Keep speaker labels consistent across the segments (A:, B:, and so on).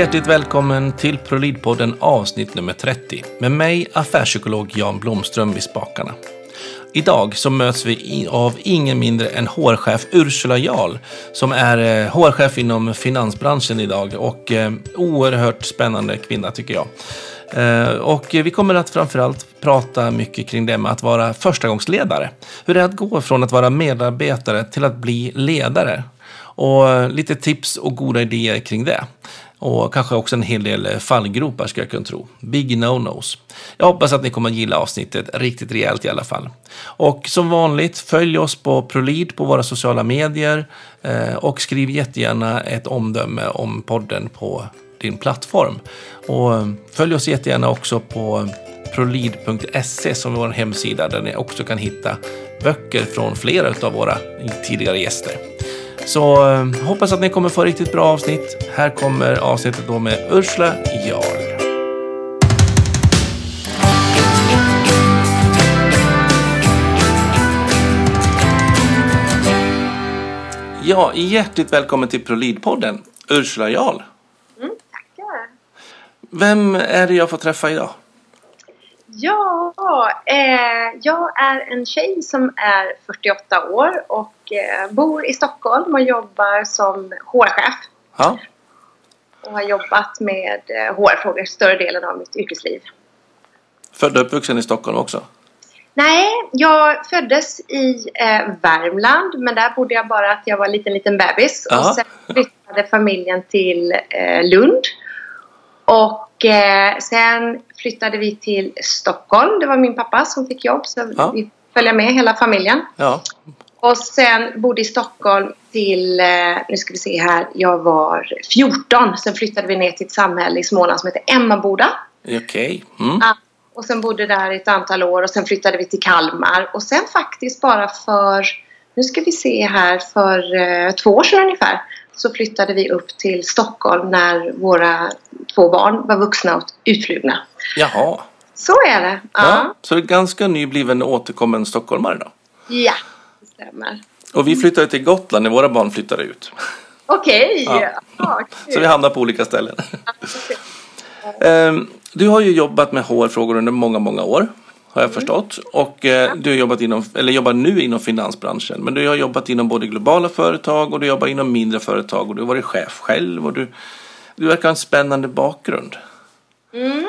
A: Hjärtligt välkommen till ProLid-podden avsnitt nummer 30 med mig affärspsykolog Jan Blomström vid spakarna. Idag så möts vi av ingen mindre än HR-chef Ursula Jarl som är eh, HR-chef inom finansbranschen idag och eh, oerhört spännande kvinna tycker jag. Eh, och vi kommer att framförallt prata mycket kring det med att vara förstagångsledare. Hur det är att gå från att vara medarbetare till att bli ledare. Och lite tips och goda idéer kring det. Och kanske också en hel del eh, fallgropar ska jag kunna tro. Big no-nos. Jag hoppas att ni kommer att gilla avsnittet riktigt rejält i alla fall. Och som vanligt, följ oss på Prolid på våra sociala medier. Eh, och skriv jättegärna ett omdöme om podden på din plattform. Och eh, följ oss jättegärna också på prolid.se som är vår hemsida där ni också kan hitta böcker från flera av våra tidigare gäster. Så eh, hoppas att ni kommer få riktigt bra avsnitt. Här kommer avsnittet då med Ursula Jarl. Ja, hjärtligt välkommen till ProLid-podden, Ursula Jarl.
B: Mm, tackar.
A: Vem är det jag får träffa idag?
B: Ja, eh, jag är en tjej som är 48 år och eh, bor i Stockholm och jobbar som HR-chef.
A: Ja.
B: Och har jobbat med eh, HR-frågor större delen av mitt yrkesliv.
A: Född och uppvuxen i Stockholm också?
B: Nej, jag föddes i eh, Värmland men där bodde jag bara att jag var en liten, liten bebis.
A: Ja.
B: Och sen flyttade familjen till eh, Lund. Och eh, sen flyttade vi till Stockholm. Det var min pappa som fick jobb så
A: Ja.
B: vi följde med hela familjen.
A: Ja.
B: Och sen bodde i Stockholm till, eh, nu ska vi se här, jag var 14. Sen flyttade vi ner till ett samhälle i Småland som heter Emmaboda.
A: Okej. Mm.
B: Ja, och sen bodde där ett antal år och sen flyttade vi till Kalmar. Och sen faktiskt bara för, nu ska vi se här, för eh, två år sedan ungefär så flyttade vi upp till Stockholm när våra två barn var vuxna och utflugna.
A: Jaha.
B: Så är det.
A: Ja.
B: Ja,
A: Så det är ganska nybliven återkommen stockholmare då?
B: ja det stämmer.
A: Och vi flyttade till Gotland när våra barn flyttade ut.
B: Okej.
A: Ja.
B: Ja, kul.
A: Så vi hamnar på olika ställen.
B: Okej.
A: Ehm, Du har ju jobbat med HR-frågor under många, många år. Har jag förstått. Och eh, du har jobbat inom, eller jobbar nu inom finansbranschen. Men du har jobbat inom både globala företag och du jobbar inom mindre företag. Och du har varit chef själv. Och du, du verkar ha en spännande bakgrund.
B: Mm.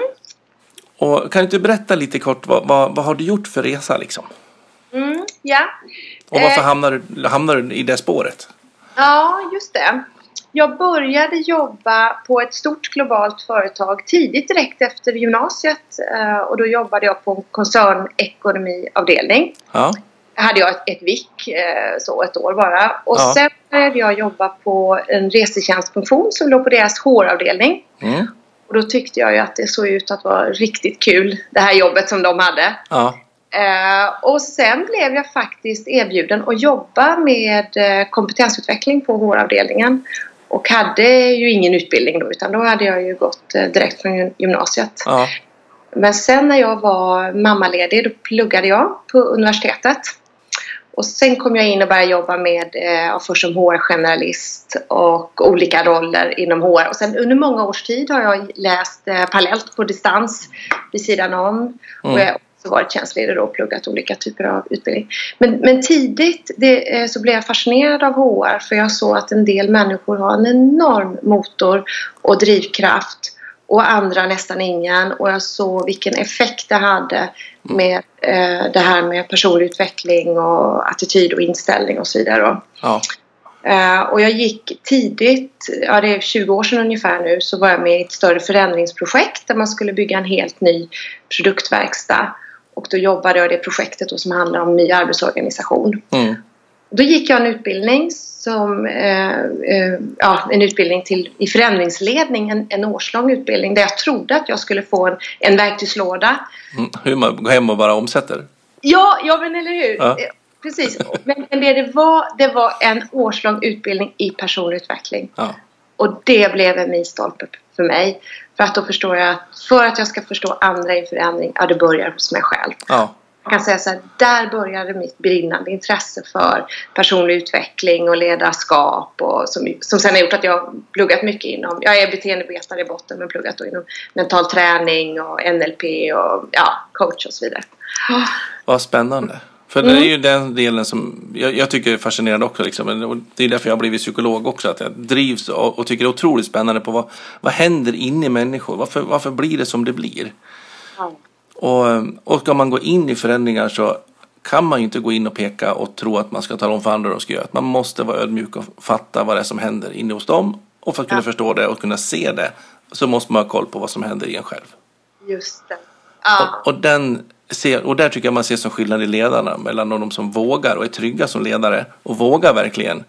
A: Och kan du inte berätta lite kort vad, vad, vad har du gjort för resa liksom?
B: Mm, ja.
A: Och varför
B: Eh.
A: hamnar, du, hamnar du i det spåret?
B: Ja, just det. Jag började jobba på ett stort globalt företag tidigt direkt efter gymnasiet. eh, Och då jobbade jag på en koncernekonomiavdelning.
A: Ja,
B: hade jag ett, ett vick, eh, så ett år bara. Och
A: Ja.
B: sen började jag jobba på en resetjänstfunktion som låg på deras HR-avdelning.
A: mm.
B: Och då tyckte jag ju att det såg ut att vara riktigt kul, det här jobbet som de hade.
A: ja,
B: Eh, och sen blev jag faktiskt erbjuden att jobba med eh, kompetensutveckling på HR-avdelningen. Och hade ju ingen utbildning då utan då hade jag ju gått eh, direkt från gym- gymnasiet.
A: ja,
B: Men sen när jag var mammaledig då pluggade jag på universitetet. Och sen kom jag in och började jobba med, eh, först som HR-generalist och olika roller inom HR. Och sen under många års tid har jag läst eh, parallellt på distans vid sidan om. Och
A: Mm.
B: jag har också varit tjänstledig och pluggat olika typer av utbildning. Men, men tidigt det, eh, så blev jag fascinerad av HR för jag såg att en del människor har en enorm motor och drivkraft och andra nästan ingen. Och jag såg vilken effekt det hade med eh, det här med personlig utveckling och attityd och inställning och så vidare.
A: ja,
B: Eh, och jag gick tidigt, ja det är 20 år sedan ungefär nu, så var jag med i ett större förändringsprojekt där man skulle bygga en helt ny produktverkstad. Och då jobbade jag i det projektet då som handlar om ny arbetsorganisation.
A: mm.
B: Då gick jag en utbildning som, eh, eh, ja, en utbildning till, i förändringsledning, en, en årslång utbildning där jag trodde att jag skulle få en, en verktygslåda.
A: Mm. Hur man går hem och bara omsätter?
B: Ja, ja men eller hur?
A: Ja.
B: Eh, Precis. Men, men det det var, det var en årslång utbildning i personlig utveckling.
A: Ja,
B: Och det blev en milstolpe för mig. För att då förstår jag att för att jag ska förstå andra i förändring, ja det börjar hos mig själv.
A: ja,
B: jag kan säga så här, där började mitt brinnande intresse för personlig utveckling och ledarskap och som, som sen har gjort att jag har pluggat mycket inom, jag är beteendevetare i botten men pluggat då inom mental träning och NLP och ja, coach och så vidare.
A: Vad spännande. För det är ju den delen som jag, jag tycker är fascinerande också. Liksom. Det är därför jag har blivit psykolog också. Att jag drivs och, och tycker det är otroligt spännande på vad, vad händer inne i människor. Varför, varför blir det som det blir?
B: Ja.
A: Och, och ska man gå in i förändringar så kan man ju inte gå in och peka och tro att man ska tala om för andra hur de ska göra. Man måste vara ödmjuk och fatta vad det är som händer inne hos dem. Och för att kunna
B: Ja.
A: förstå det och kunna se det så måste man ha koll på vad som händer i en själv.
B: Just det. Ja.
A: Och, och, den ser, och där tycker jag man ser som skillnad i ledarna mellan de som vågar och är trygga som ledare och vågar verkligen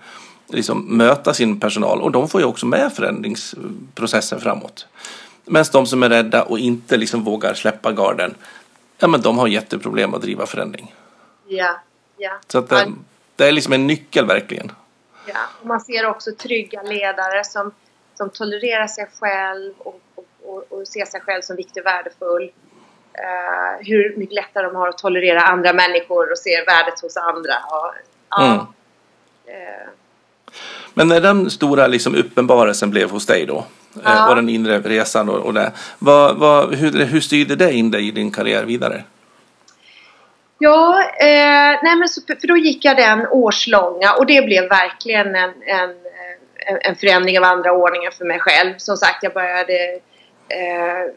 A: liksom möta sin personal och de får ju också med förändringsprocessen framåt. Medan de som är rädda och inte liksom vågar släppa garden, ja men de har jätteproblem att driva förändring.
B: Ja. Ja.
A: Så att det, det är liksom en nyckel verkligen.
B: Ja, och man ser också trygga ledare som, som tolererar sig själv och, och, och, och ser sig själv som viktig och värdefull. Eh, hur mycket lättare de har att tolerera andra människor och ser värdet hos andra. Och, ja,
A: Mm.
B: eh,
A: Men när den stora liksom uppenbarelsen blev hos dig då eh,
B: Ja.
A: och den inre resan och, och det, vad, vad, hur, hur styrde det in dig i din karriär vidare?
B: Ja, eh, nej men så, för då gick jag den årslånga och det blev verkligen en, en, en, en förändring av andra ordningen för mig själv. Som sagt, jag började eh,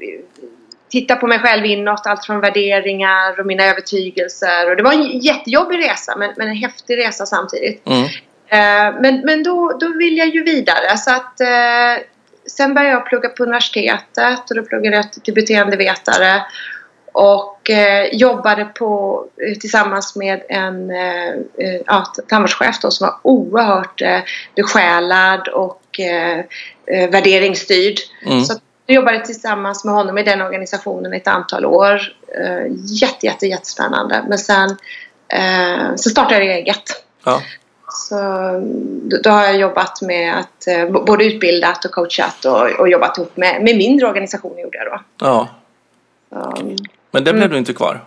B: titta på mig själv inåt, allt från värderingar och mina övertygelser. Och det var en jättejobbig resa, men, men en häftig resa samtidigt.
A: Mm.
B: Eh, men men då, då vill jag ju vidare. Så att, eh, sen började jag plugga på universitetet och då pluggade jag till beteendevetare. Och eh, jobbade på, eh, tillsammans med en eh, eh, ja, tandvårdschef då, som var oerhört eh, besjälad och eh, eh, värderingsstyrd.
A: Mm.
B: Så jag jobbade tillsammans med honom i den organisationen ett antal år. Eh, jätte, jätte, jättespännande. Men sen eh, så startade jag eget.
A: Ja.
B: Så då, har jag jobbat med att eh, både utbildat och coachat och, och jobbat ihop med, med mindre organisationer gjorde jag då.
A: ja.
B: Så,
A: Men det blev
B: Mm.
A: du inte kvar?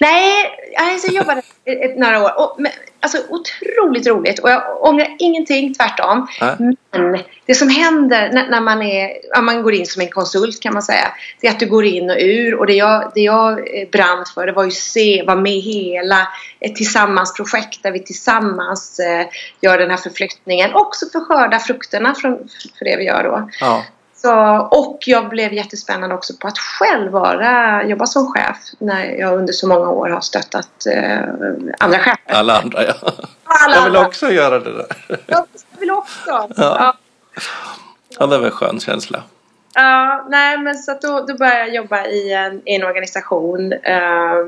B: nej, alltså jag jobbade ett, ett, några år. Och, men, alltså otroligt roligt och jag ångrar ingenting, tvärtom.
A: Nej.
B: Men det som händer när, när man, är, ja, man går in som en konsult kan man säga. Det är att du går in och ur och det jag, det jag eh, brann för det var ju se, vara med i hela ett tillsammansprojekt där vi tillsammans eh, gör den här förflyttningen. Också för skörda frukterna från, för det vi gör då.
A: Ja.
B: Så, och jag blev jättespännande också på att själv vara, jobba som chef när jag under så många år har stöttat eh, andra chefer.
A: Alla andra ja.
B: Alla
A: Jag vill
B: andra.
A: också göra det där.
B: Jag vill också.
A: Ja.
B: Ja.
A: Ja, det var en skön känsla.
B: Ja, nej men så att då, då började jag jobba i en, i en organisation eh,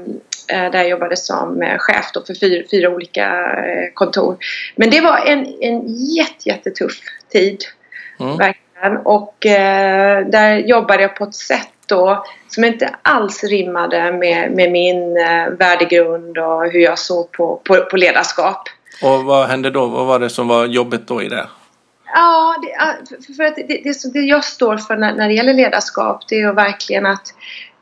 B: eh, där jag jobbade som eh, chef då för fyra, fyra olika eh, kontor. Men det var en, en jätte, jättetuff tid.
A: Mm.
B: Verkligen. Och eh, där jobbade jag på ett sätt då som inte alls rimmade med, med min eh, värdegrund och hur jag såg på, på, på ledarskap.
A: Och vad hände då? Vad var det som var jobbigt då i det?
B: Ja, det, för- att det, det, det jag står för när, när det gäller ledarskap det är ju verkligen att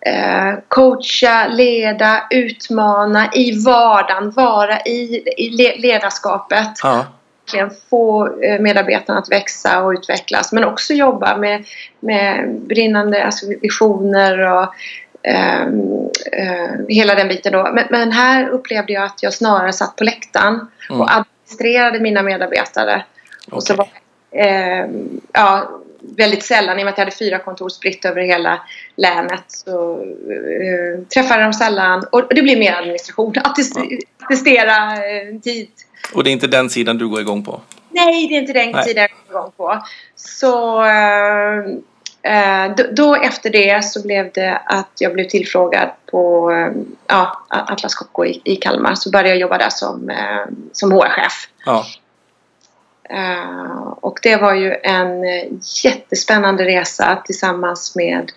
B: eh, coacha, leda, utmana i vardagen, vara i, i le- ledarskapet.
A: Ja.
B: Verkligen få eh, medarbetarna att växa och utvecklas men också jobba med, med brinnande alltså visioner och ehm, eh, hela den biten då. Men, men här upplevde jag att jag snarare satt på läktaren
A: Mm.
B: och administrerade mina medarbetare. Och så var, eh, ja, väldigt sällan, i och med att jag hade fyra kontor spritt över hela länet, så eh, träffade de sällan. Och det blir mer administration. Attest- Attestera eh, tid.
A: Och det är inte den sidan du går igång på?
B: Nej, det är inte den
A: Nej.
B: tiden jag kom igång på. Så eh, eh, då, då efter det så blev det att jag blev tillfrågad på eh, ja, Atlas Copco i, i Kalmar. Så började jag jobba där som, som HR-chef.
A: Ja.
B: Eh, och det var ju en eh, jättespännande resa tillsammans med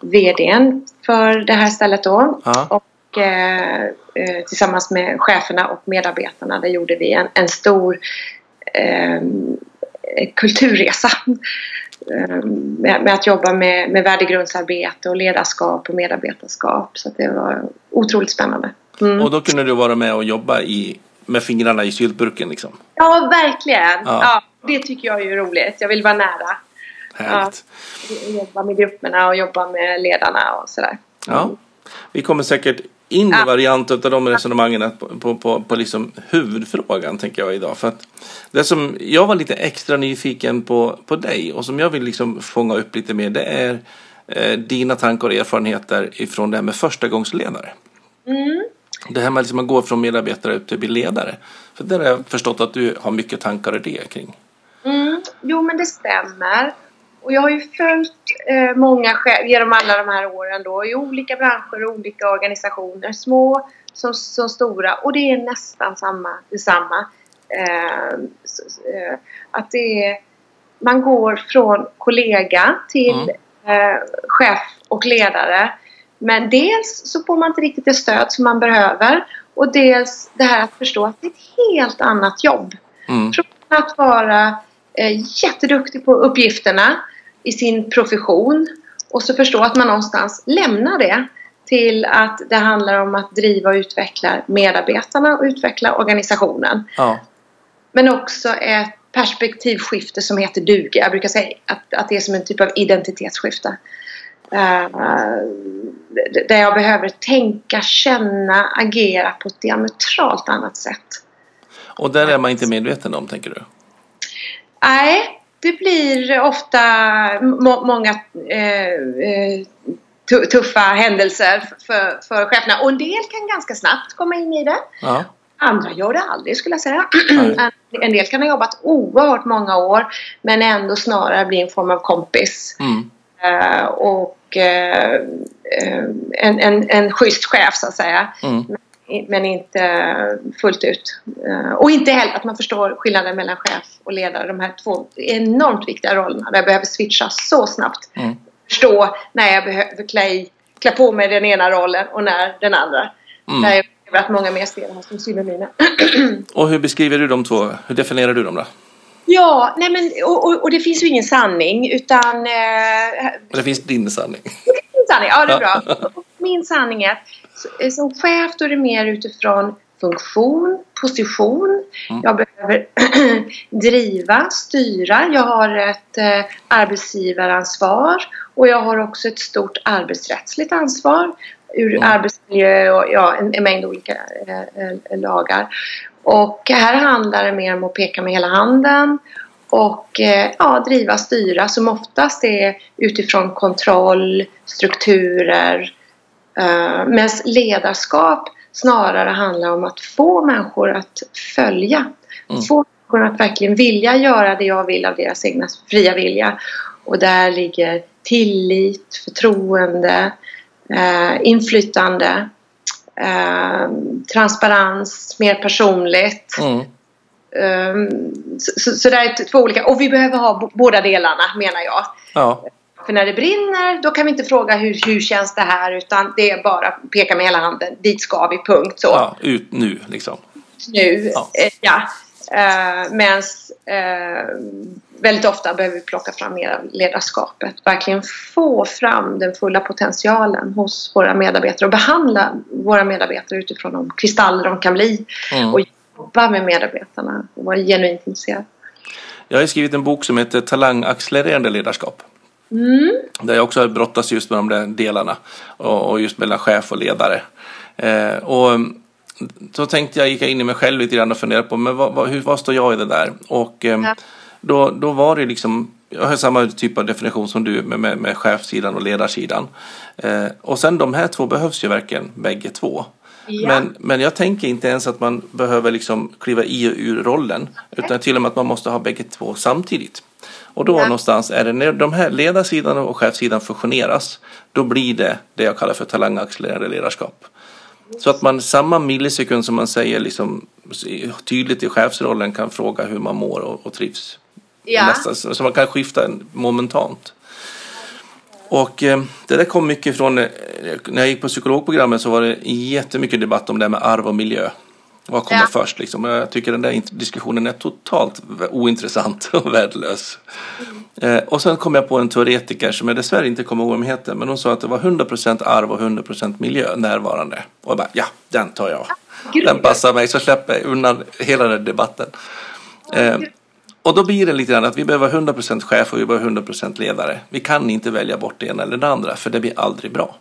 B: VDn för det här stället då.
A: Ja.
B: Och eh, eh, tillsammans med cheferna och medarbetarna där gjorde vi en, en stor eh, kulturresa. Med, med att jobba med, med värdegrundsarbete och ledarskap och medarbetarskap. Så det var otroligt spännande. Mm.
A: Och då kunde du vara med och jobba i, med fingrarna i syltburken liksom.
B: Ja, verkligen.
A: Ja.
B: Ja. det tycker jag är roligt. Jag vill vara nära.
A: Härligt.
B: Jobba med grupperna och jobba med ledarna och sådär.
A: Ja. Vi kommer säkert in i
B: Ja.
A: varianter av de resonemangen på, på, på, på liksom huvudfrågan tänker jag idag. För att det som jag var lite extra nyfiken på, på dig och som jag vill liksom fånga upp lite mer det är eh, dina tankar och erfarenheter ifrån det här med förstagångsledare.
B: Mm.
A: Det här med liksom att gå från medarbetare ut till att bli ledare. För där har jag förstått att du har mycket tankar och idéer kring.
B: Mm. Jo, men det stämmer. Och jag har ju följt eh, många genom alla de här åren då i olika branscher och olika organisationer. Små som, som stora. Och det är nästan samma, detsamma. Eh, så, eh, att det är, man går från kollega till eh, chef och ledare. Men dels så får man inte riktigt det stöd som man behöver. Och dels det här att förstå att det är ett helt annat jobb.
A: Mm.
B: Från att vara eh, jätteduktig på uppgifterna i sin profession och så förstå att man någonstans lämnar det till att det handlar om att driva och utveckla medarbetarna och utveckla organisationen.
A: Ja.
B: Men också ett perspektivskifte som heter duga. Jag brukar säga att, att det är som en typ av identitetsskifte. Eh, där jag behöver tänka, känna, agera på ett diametralt annat sätt.
A: Och där är man inte medveten om tänker du?
B: Nej, det blir ofta må många eh, eh, tu- tuffa händelser för, för cheferna. Och en del kan ganska snabbt komma in i det.
A: Ja.
B: Andra gör det aldrig skulle jag säga.
A: Nej.
B: en del kan ha jobbat oerhört många år men ändå snarare bli en form av kompis.
A: Mm.
B: Eh, och eh, en, en, en schysst chef så att säga.
A: Mm.
B: Men inte fullt ut. Eh, Och inte heller att man förstår skillnaden mellan chef och ledare. De här två enormt viktiga rollerna där jag behöver switcha så snabbt.
A: Mm.
B: Förstå när jag behöver klä, i, klä på mig den ena rollen och när den andra.
A: Mm.
B: Där jag upplever att många mer ser det här som synonymer.
A: Och hur beskriver du de två? Hur definierar du dem då?
B: Ja, nej men, och, och, och det finns ju ingen sanning utan... Eh,
A: Det finns din sanning.
B: Sanning, ja det är bra. Min sanning är att s- som chef då är det mer utifrån funktion, position.
A: Mm.
B: Jag behöver driva, styra. Jag har ett eh, arbetsgivaransvar och jag har också ett stort arbetsrättsligt ansvar ur
A: Mm.
B: arbetsmiljö och ja, en, en mängd olika eh, eh, lagar. Och här handlar det mer om att peka med hela handen och eh, ja, driva, styra som oftast är utifrån kontroll, strukturer. Eh, Medan ledarskap snarare handlar om att få människor att följa.
A: Mm.
B: Få människor att verkligen vilja göra det jag vill av deras egna fria vilja. Och där ligger tillit, förtroende, eh, inflytande, eh, transparens, mer personligt.
A: Mm.
B: Um, så, så, det är två olika. Och vi behöver ha båda delarna menar jag.
A: Ja.
B: För när det brinner då kan vi inte fråga hur, hur känns det här utan det är bara peka med hela handen. Dit ska vi, punkt så.
A: ja, ut nu liksom.
B: Nu,
A: Ja.
B: ja. Eh, ja. Uh, Medan eh, väldigt ofta behöver vi plocka fram mer ledarskapet. Verkligen få fram den fulla potentialen hos våra medarbetare och behandla våra medarbetare utifrån de kristaller de kan bli.
A: Mm.
B: Och jobba med medarbetarna och vara genuint intresserad.
A: Jag har skrivit en bok som heter Talangaccelererande ledarskap.
B: Mm.
A: Där jag också har brottats just med de där delarna. Och, just mellan chef och ledare. Eh, och så tänkte jag, gick jag in i mig själv lite grann och funderade på men vad, hur, vad står jag i det där? Och eh,
B: Ja.
A: då, då var det liksom, jag har samma typ av definition som du med, med, med chefssidan och ledarsidan. Eh, och sen de här två behövs ju verkligen bägge två.
B: Ja.
A: Men, men jag tänker inte ens att man behöver liksom kliva i och ur rollen. Utan till och med att man måste ha bägge två samtidigt. Och då
B: Ja.
A: någonstans är det när de här ledarsidan och chefssidan fusioneras. Då blir det det jag kallar för talangaccelererande ledarskap. Så att man samma millisekund som man säger liksom tydligt i chefsrollen kan fråga hur man mår och, och trivs.
B: Ja.
A: Nästan, så man kan skifta en- momentant. Och eh, det där kom mycket från, eh, när jag gick på psykologprogrammet så var det jättemycket debatt om det här med arv och miljö. Vad kommer
B: Ja.
A: först liksom? Jag tycker den där diskussionen är totalt ointressant och värdelös. Eh, och sen kom jag på en teoretiker som jag dessvärre inte kommer ihåg vad hon heter. Men hon sa att det var 100% arv och 100% miljö närvarande. Och jag bara, ja, den tar jag.
B: Gud.
A: Den passar mig, så släpper jag undan hela den debatten. Och då blir det lite grann att vi behöver 100% chef och vi behöver 100% ledare. Vi kan inte välja bort det ena eller det andra, för det blir aldrig bra.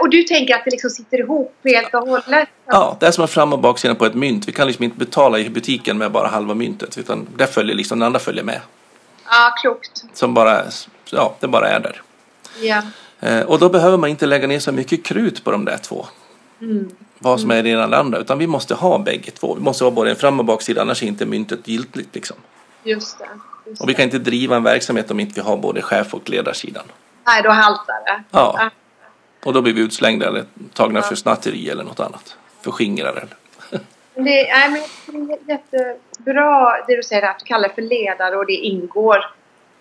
B: Och du tänker att det liksom sitter ihop helt och hållet?
A: Ja, det är som en fram och baksidan på ett mynt. Vi kan liksom inte betala i butiken med bara halva myntet, utan det följer liksom, den andra följer med.
B: Ja, klokt.
A: Som bara, ja, det bara är där.
B: Ja.
A: Eh, och då behöver man inte lägga ner så mycket krut på de där två.
B: Mm.
A: Vad som är det ena eller andra, utan vi måste ha bägge två. Vi måste ha både en fram och baksida, annars är inte myntet giltigt liksom.
B: Just det. Just
A: Och vi kan inte driva en verksamhet om inte vi har både chef och ledarsidan.
B: Nej, då haltar det.
A: Ja. Och då blir vi utslängda eller tagna för snatteri eller något annat. Förskingrade.
B: Det, nej, men det är jättebra det du säger att du kallar det för ledare och det ingår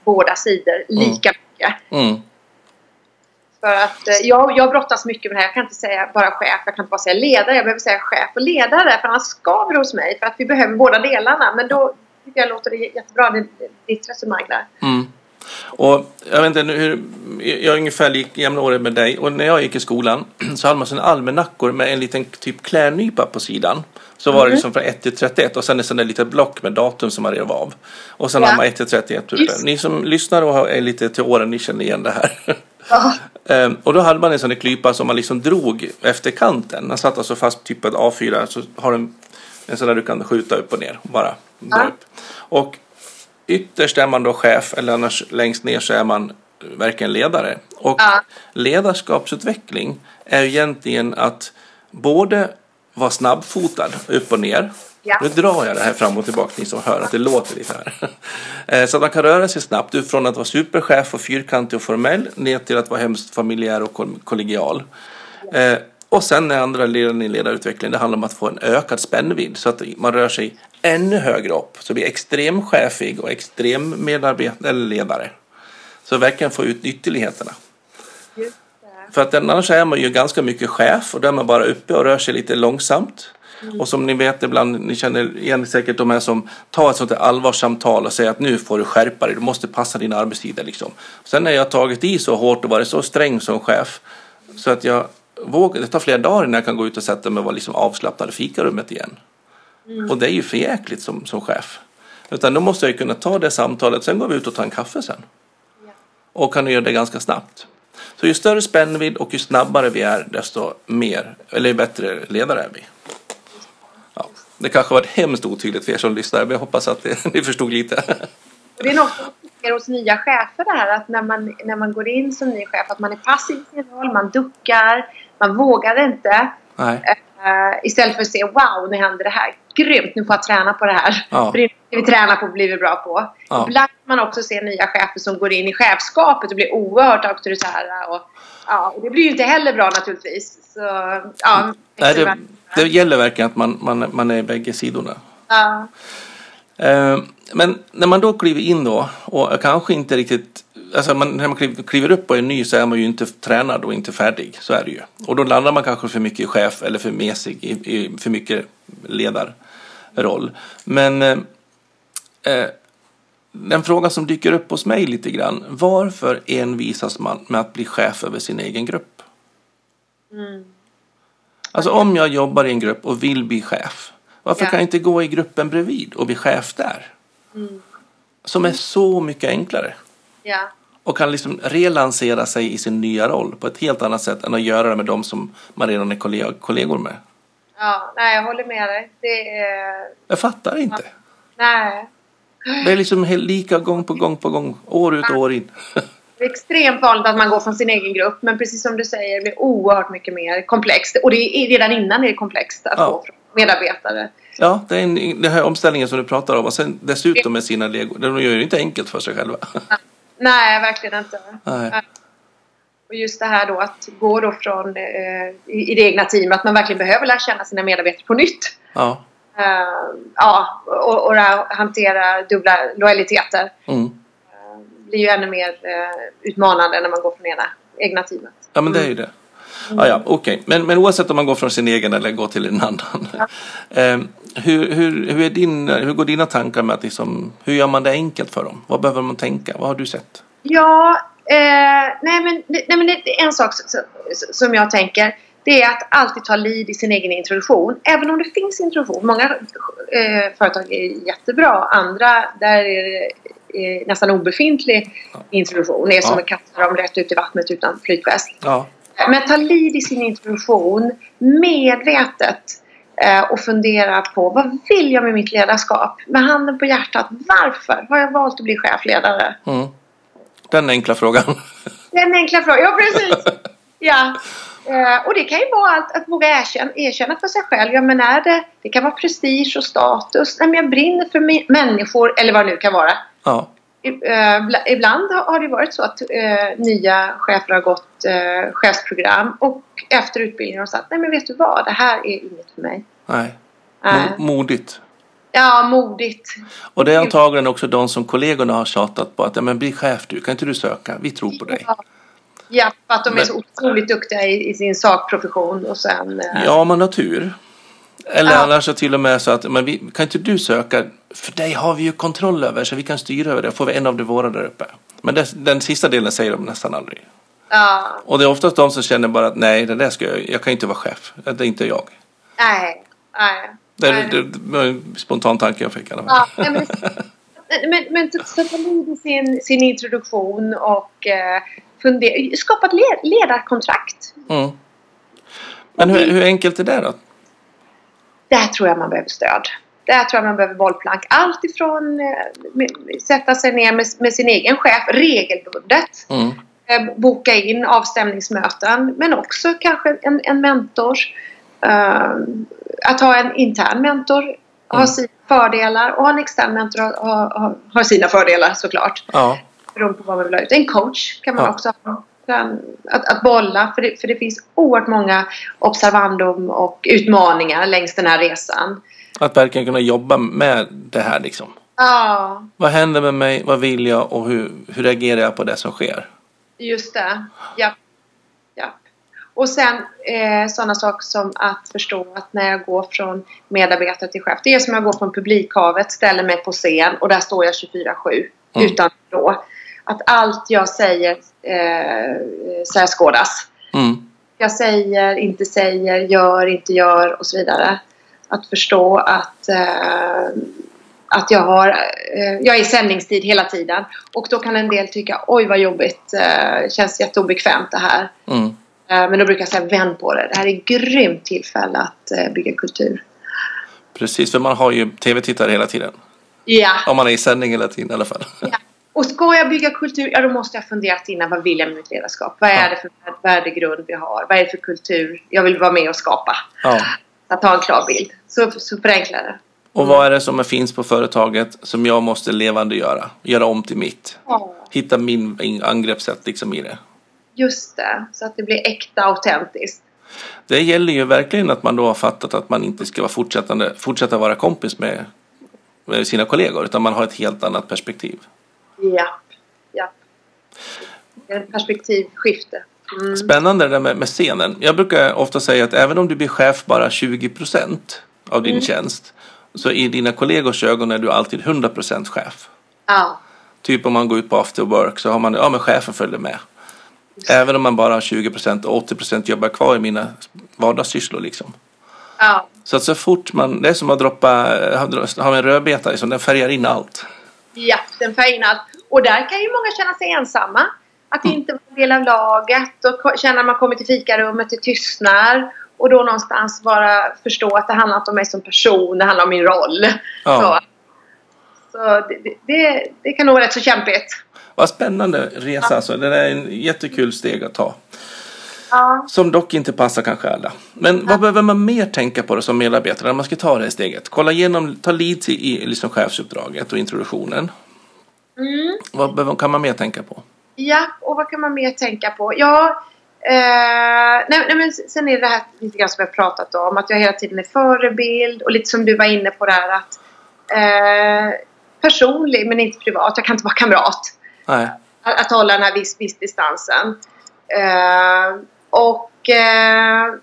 B: båda sidor lika mycket.
A: Mm.
B: För att eh, jag, jag brottas mycket med det här. Jag kan inte säga bara chef, jag kan inte bara säga ledare. Jag behöver säga chef och ledare för annars skaver det hos mig. För att vi behöver båda delarna. Men då tycker jag låter det jättebra, det- ditt resonemang där.
A: Mm. Och jag vet inte, hur, jag är ungefär lika jämnårig med dig och när jag gick i skolan så hade man såna almanackor med en liten typ klädnypa på sidan. Så var det liksom från 1 till 31 och sen ett sånt där litet block med datum som man rev av. Och sen
B: Ja.
A: har man 1 till 31.
B: Just.
A: Ni som lyssnar och är lite till åren, ni känner igen det här.
B: Ja.
A: Ehm, och då hade man en sån där klypa som man liksom drog efter kanten. Den satt alltså fast typ ett A4 så har den en sån där du kan skjuta upp och ner bara dra
B: Ja.
A: upp. Och ytterst är man då chef eller annars längst ner så är man verkligen ledare. Och
B: Ja.
A: ledarskapsutveckling är egentligen att både vara snabbfotad upp och ner.
B: Ja.
A: Nu drar jag det här fram och tillbaka, ni som hör att det låter lite här. Eh, Så att man kan röra sig snabbt från att vara superchef och fyrkantig och formell ner till att vara hemskt familjär och koll- kollegial. Eh, Och sen när andra leden i ledarutveckling, det handlar om att få en ökad spännvidd så att man rör sig ännu högre upp. Så blir extremchefig och extrem medarbetare eller ledare. Så verkligen få ut ytterligheterna. För att annars är man ju ganska mycket chef och då är man bara uppe och rör sig lite långsamt. Och som ni vet ibland, ni känner igen säkert de här som tar ett sånt här allvarssamtal och säger att nu får du skärpa dig, du måste passa dina arbetstider liksom. Sen när jag tagit i så hårt och varit så sträng som chef så att jag vågar, det tar flera dagar innan jag kan gå ut och sätta mig och vara liksom avslappnad i fikarummet igen. Och det är ju för jäkligt som, som chef. Utan då måste jag kunna ta det samtalet, sen går vi ut och tar en kaffe sen.
B: Ja.
A: Och kan göra det ganska snabbt. Så ju större spännvidd och ju snabbare vi är, desto mer, eller bättre ledare är vi. Ja, det kanske var hemskt otydligt för er som lyssnar, men jag hoppas att det, ni förstod lite.
B: Det är något som hos nya chefer det här att när man, när man går in som ny chef att man är passiv i sin roll, man duckar, man vågar inte.
A: Nej.
B: Eh, istället för att se wow, nu händer det här. Grymt, nu får jag träna på det här.
A: Ja.
B: För det vi tränar på blir vi bra på.
A: Ja.
B: Ibland kan man också se nya chefer som går in i chefskapet och blir oerhört auktoritära. Och, ja, och det blir ju inte heller bra naturligtvis. Så, ja,
A: Nej, det, det gäller verkligen att man, man, man är bägge sidorna.
B: ja,
A: Eh, Men när man då kliver in då och kanske inte riktigt Alltså man, när man kliver, upp och är ny så är man ju inte tränad och inte färdig. Så är det ju. Och då landar man kanske för mycket i chef eller för mesig i, i för mycket ledarroll. Men eh, eh, den frågan som dyker upp hos mig lite grann. Varför envisas man med att bli chef över sin egen grupp?
B: mm,
A: Alltså om jag jobbar i en grupp och vill bli chef. Varför
B: Ja.
A: kan jag inte gå i gruppen bredvid och bli chef där?
B: mm,
A: Som är så mycket enklare.
B: ja.
A: Och kan liksom relansera sig i sin nya roll på ett helt annat sätt än att göra det med de som man redan är kolleg- kollegor med.
B: ja, nej jag håller med dig. Det är...
A: Jag fattar inte.
B: Nej.
A: Det är liksom lika gång på gång på gång, år ut och år in.
B: Det är extremt vanligt att man går från sin egen grupp men precis som du säger det blir oerhört mycket mer komplext. Och det är redan innan är det komplext att
A: Ja.
B: få från medarbetare.
A: Ja, det är en, den här omställningen som du pratar om och sen dessutom med sina legor. De gör det inte enkelt för sig själva.
B: Nej, verkligen inte.
A: Nej.
B: Och just det här då att gå då från eh, i, det egna teamet, att man verkligen behöver lära känna sina medarbetare på nytt.
A: Ja.
B: Eh, ja, och, och hantera dubbla lojaliteter
A: Mm.
B: eh, blir ju ännu mer eh, utmanande när man går från ena egna teamet.
A: Ja, men det är ju det. Ah, ja, okej. Men, men oavsett om man går från sin egen eller går till en annan. Eh, hur, hur, hur, är din, hur går dina tankar med att liksom, hur gör man det enkelt för dem? Vad behöver man tänka? Vad har du sett?
B: Ja, eh, nej, men, nej men det är en sak som, jag tänker. Det är att alltid ta lead i sin egen introduktion. Även om det finns introduktion. Många eh, företag är jättebra. Andra, där är det eh, nästan obefintlig introduktion. Det är som
A: Ja.
B: att kasta dem rätt ut i vattnet utan flytväst.
A: Ja,
B: Men ta lead i sin introduktion medvetet eh, och fundera på vad vill jag med mitt ledarskap? Med handen på hjärtat, varför har jag valt att bli chefledare?
A: mm. den enkla frågan.
B: Den enkla frågan, ja precis. Ja. Eh, och det kan ju vara allt att våga erkänna, erkänna för sig själv. Ja men är det, det kan vara prestige och status. Nej men jag brinner för människor eller vad det nu kan vara.
A: ja.
B: Eh, bla- ibland har det varit så att eh, nya chefer har gått eh, chefsprogram och efter utbildningen har de sagt nej men vet du vad, det här är inget för mig.
A: Nej.
B: Nej.
A: Mo- modigt.
B: Ja, modigt.
A: Och det är antagligen också de som kollegorna har tjatat på att ja, men bli chef du, kan inte du söka? Vi tror på dig.
B: Ja, Ja, för att de är så otroligt duktiga i, i sin sakprofession och sen...
A: Ja, man har tur. Eller
B: Ja.
A: annars så till och med så att men vi, kan inte du söka? För dig har vi ju kontroll över så vi kan styra över det. Får vi en av de våra där uppe. Men det, den sista delen säger de nästan aldrig.
B: ja,
A: Och det är oftast de som känner bara att nej, det där ska jag, jag kan inte vara chef. Det är inte jag.
B: nej, nej.
A: Det är, en spontan tanke jag fick i alla fall.
B: Ja, men, men, men så ta i sin, sin introduktion och eh, fundera, skapa ett led, ledarkontrakt.
A: Mm. Men hur, hur enkelt är det då?
B: Där tror jag man behöver stöd. Där tror jag man behöver bollplank. Allt ifrån eh, sätta sig ner med, med sin egen chef regelbundet.
A: Mm.
B: Eh, boka in avstämningsmöten. Men också kanske en, en mentor. Eh, att ha en intern mentor har
A: Mm.
B: sina fördelar och en extern mentor har, har, har sina fördelar såklart.
A: Ja,
B: Beroende på vad man vill ha ut. En coach kan man
A: Ja.
B: också ha. Kan- Att, att bolla, för det, för det finns oerhört många observandum och utmaningar längs den här resan.
A: att verkligen kunna jobba med det här liksom.
B: Ja,
A: Vad händer med mig? Vad vill jag? Och hur, hur reagerar jag på det som sker?
B: just det. Ja. ja. Och sen eh, sådana saker som att förstå att när jag går från medarbetare till chef. Det är som jag går från publikhavet, ställer mig på scen och där står jag 24-7
A: Mm.
B: utan då. Att allt jag säger eh, särskådas.
A: Mm.
B: jag säger, inte säger, gör, inte gör och så vidare. Att förstå att, eh, att jag, har, eh, jag är i sändningstid hela tiden. Och då kan en del tycka oj vad jobbigt, eh, känns jätteobekvämt det här.
A: Mm.
B: Eh, men då brukar jag säga vänd på det. Det här är ett grymt tillfälle att eh, bygga kultur.
A: Precis, för man har ju tv-tittare hela tiden.
B: Ja.
A: Om man är i sändning hela tiden i alla fall.
B: ja. Och ska jag bygga kultur, ja då måste jag fundera innan. Vad vill jag med mitt ledarskap? Vad är det för värdegrund vi har? Vad är det för kultur jag vill vara med och skapa?
A: Ja.
B: Att ha en klar bild. Så, så förenklar det.
A: Och vad är det som finns på företaget som jag måste levande göra? Göra om till mitt.
B: Ja.
A: Hitta min angreppssätt liksom i det.
B: Just det, så att det blir äkta autentiskt.
A: Det gäller ju verkligen att man då har fattat att man inte ska vara fortsättande, fortsätta vara kompis med, med sina kollegor utan man har ett helt annat perspektiv.
B: Ja, ja. Ett perspektivskifte. Mm.
A: Spännande det där med, med scenen. Jag brukar ofta säga att även om du blir chef bara 20% av din tjänst så i dina kollegors ögon är du alltid 100% chef.
B: Ja,
A: Typ om man går ut på after work så har man, ja men chefen följer med. Även om man bara har 20% och 80% jobbar kvar i mina vardagssysslor liksom.
B: ja,
A: Så att så fort man, det är som att droppa, ha en rödbeta liksom, den färgar in allt.
B: Ja, den färgar in allt. Och där kan ju många känna sig ensamma. Att inte vara en del av laget och känna att man kommer till fikarummet, det tystnar. Och då någonstans bara förstå att det handlar inte om mig som person, det handlar om min roll.
A: Ja.
B: Så, så det, det- det, det kan nog vara rätt så kämpigt.
A: Vad spännande resa alltså. Det är en jättekul steg att ta.
B: Ja.
A: Som dock inte passar kanske alla. Men vad behöver man mer tänka på då som medarbetare när man ska ta det här steget? Kolla igenom, ta leads i, i liksom chefsuppdraget och introduktionen.
B: Mm.
A: Vad behöver, kan man mer tänka på?
B: Ja, och vad kan man mer tänka på? Ja, eh, nej, nej, men sen är det här lite grann som jag pratat om. Att jag hela tiden är förebild och lite som du var inne på där att eh, personlig men inte privat. Jag kan inte vara kamrat.
A: Nej.
B: Att, att hålla den här viss, viss distansen. Eh, och eh,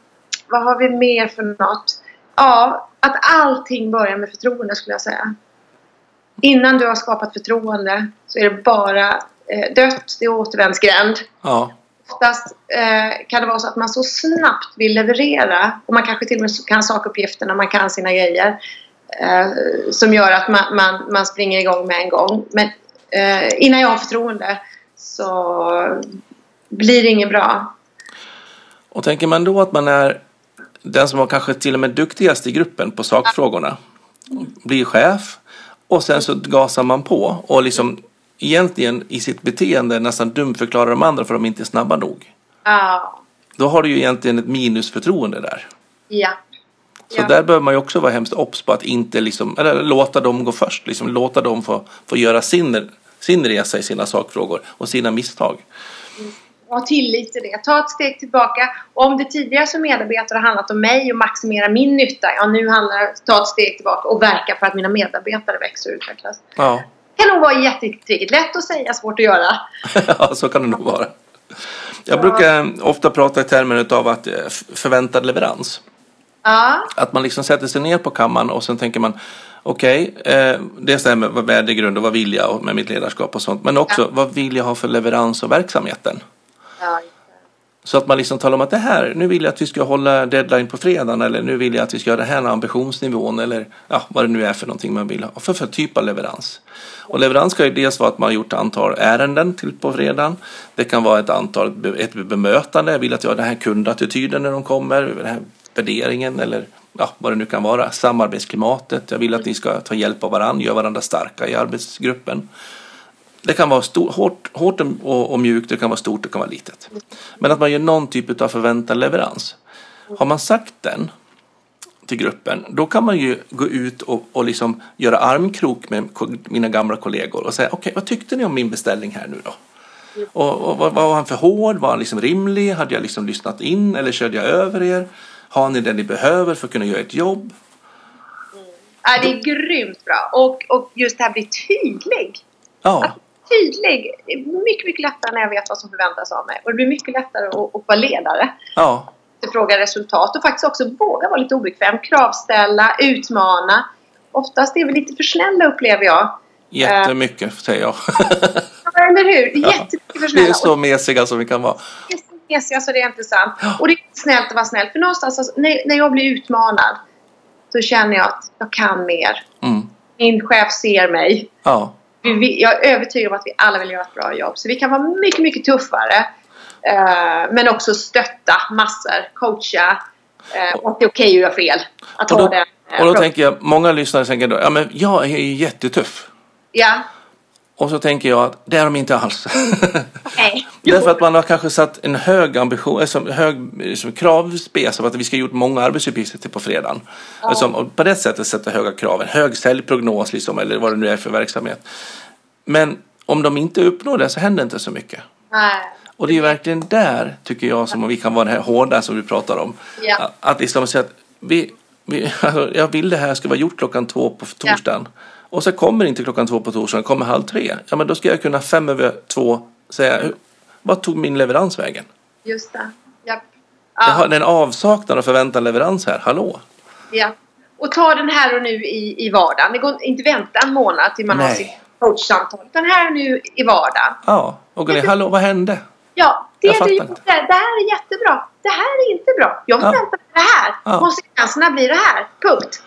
B: vad har vi mer för något? Ja, att allting börjar med förtroende skulle jag säga. Innan du har skapat förtroende så är det bara eh, dött, det är återvändsgränd.
A: Ja.
B: Oftast eh, kan det vara så att man så snabbt vill leverera och man kanske till och med kan sakuppgifterna, man kan sina grejer eh, som gör att man, man, man springer igång med en gång. Men eh, innan jag har förtroende så blir det inget bra.
A: Och tänker man då att man är den som var kanske till och med duktigast i gruppen på sakfrågorna, blir chef och sen så gasar man på och liksom egentligen i sitt beteende nästan dumförklarar de andra för de inte är snabba nog.
B: Ja.
A: Då har du ju egentligen ett minusförtroende där.
B: Ja.
A: Så
B: Ja.
A: där behöver man ju också vara hemskt obs på att inte liksom, eller låta dem gå först, liksom låta dem få, få göra sin, sin resa i sina sakfrågor och sina misstag.
B: Ha tillit till det. Ta ett steg tillbaka. Om det tidigare som medarbetare har handlat om mig och maximera min nytta, ja nu handlar det ta ett steg tillbaka och verka för att mina medarbetare växer och utvecklas.
A: Ja,
B: Det kan nog vara jättetricket. Lätt att säga, svårt att göra.
A: ja så kan det nog vara. Jag brukar ofta prata i termer av att eh, förväntad leverans.
B: Ja,
A: Att man liksom sätter sig ner på kammaren och sen tänker man okej, eh, det stämmer med värdegrund och vad vill jag med mitt ledarskap och sånt. Men också vad vill jag ha för leverans av verksamheten?
B: Ja.
A: Så att man liksom talar om att det här, nu vill jag att vi ska hålla deadline på fredagen eller nu vill jag att vi ska göra den här ambitionsnivån eller ja, vad det nu är för någonting man vill ha för, för typ av leverans. Och leverans ska ju dels vara att man har gjort antal ärenden till på fredagen. Det kan vara ett antal, ett bemötande, jag vill att jag har den här kundattityden när de kommer, den här värderingen eller ja, vad det nu kan vara, samarbetsklimatet. Jag vill att ni ska ta hjälp av varandra, göra varandra starka i arbetsgruppen. Det kan vara stor, hårt, hårt och, och mjukt, det kan vara stort, det kan vara litet. Men att man gör någon typ av förväntad leverans. Har man sagt den till gruppen, då kan man ju gå ut och, och liksom göra armkrok med mina gamla kollegor och säga okej, vad tyckte ni om min beställning här nu då? Och, och var, var han för hård? Var han liksom rimlig? Hade jag liksom lyssnat in eller körde jag över er? Har ni det ni behöver för att kunna göra ett jobb?
B: ja det är grymt bra. Och, och just det här blir tydlig.
A: Ja,
B: Tydlig. Det är mycket, mycket lättare när jag vet vad som förväntas av mig. Och det blir mycket lättare att, att vara ledare.
A: ja,
B: Fråga resultat och faktiskt också våga vara lite obekväm. Kravställa, utmana. Oftast är vi lite för snälla upplever jag.
A: jättemycket säger jag.
B: Ja, eller hur? Jättemycket för
A: Vi är
B: snälla.
A: så mesiga som vi kan vara.
B: det är så mesiga så det är inte sant. Och det är snällt att vara snäll. För någonstans, alltså, när, när jag blir utmanad, så känner jag att jag kan mer.
A: Mm.
B: Min chef ser mig.
A: Ja.
B: Vi, jag är övertygad om att vi alla vill göra ett bra jobb. Så vi kan vara mycket, mycket tuffare. Eh, men också stötta massor, coacha. Eh, och det är okej att göra fel. Att
A: Och
B: ha
A: då,
B: den. eh,
A: och då tänker jag, många lyssnare tänker då, ja men jag är ju jättetuff.
B: Ja.
A: Och så tänker jag att det är de inte alls.
B: Nej.
A: Därför att man har kanske satt en hög ambition, alltså hög liksom, kravspec av att vi ska ha gjort många arbetsuppgifter till på fredagen. Alltså, och på det sättet sätta höga krav, en hög säljprognos liksom, eller vad det nu är för verksamhet. Men om de inte uppnår det så händer inte så mycket.
B: Nej.
A: Och det är verkligen där, tycker jag, som vi kan vara det här hårda som vi pratar om.
B: Ja.
A: Att- Att liksom säga att vi, vi, alltså, jag vill det här ska vara gjort klockan två på torsdagen. Och så kommer inte klockan två på torsdagen, kommer halv tre. Ja, men då ska jag kunna fem över två säga, vad tog min leverans vägen?
B: Just det. Japp.
A: Jag
B: Ja.
A: har en avsaknad av förväntad leverans här, hallå?
B: Ja. Och ta den här och nu i, i vardagen. Det går inte vänta en månad till man har
A: Nej.
B: sitt coachsamtal. Utan här och nu i vardagen.
A: Ja, och gå ner, hallå, vad hände?
B: Ja, det
A: Jag
B: du gjorde, det här är jättebra. Det här är inte bra. Jag
A: Ja.
B: förväntar mig det här.
A: Ja.
B: Konsekvenserna blir det här. Punkt.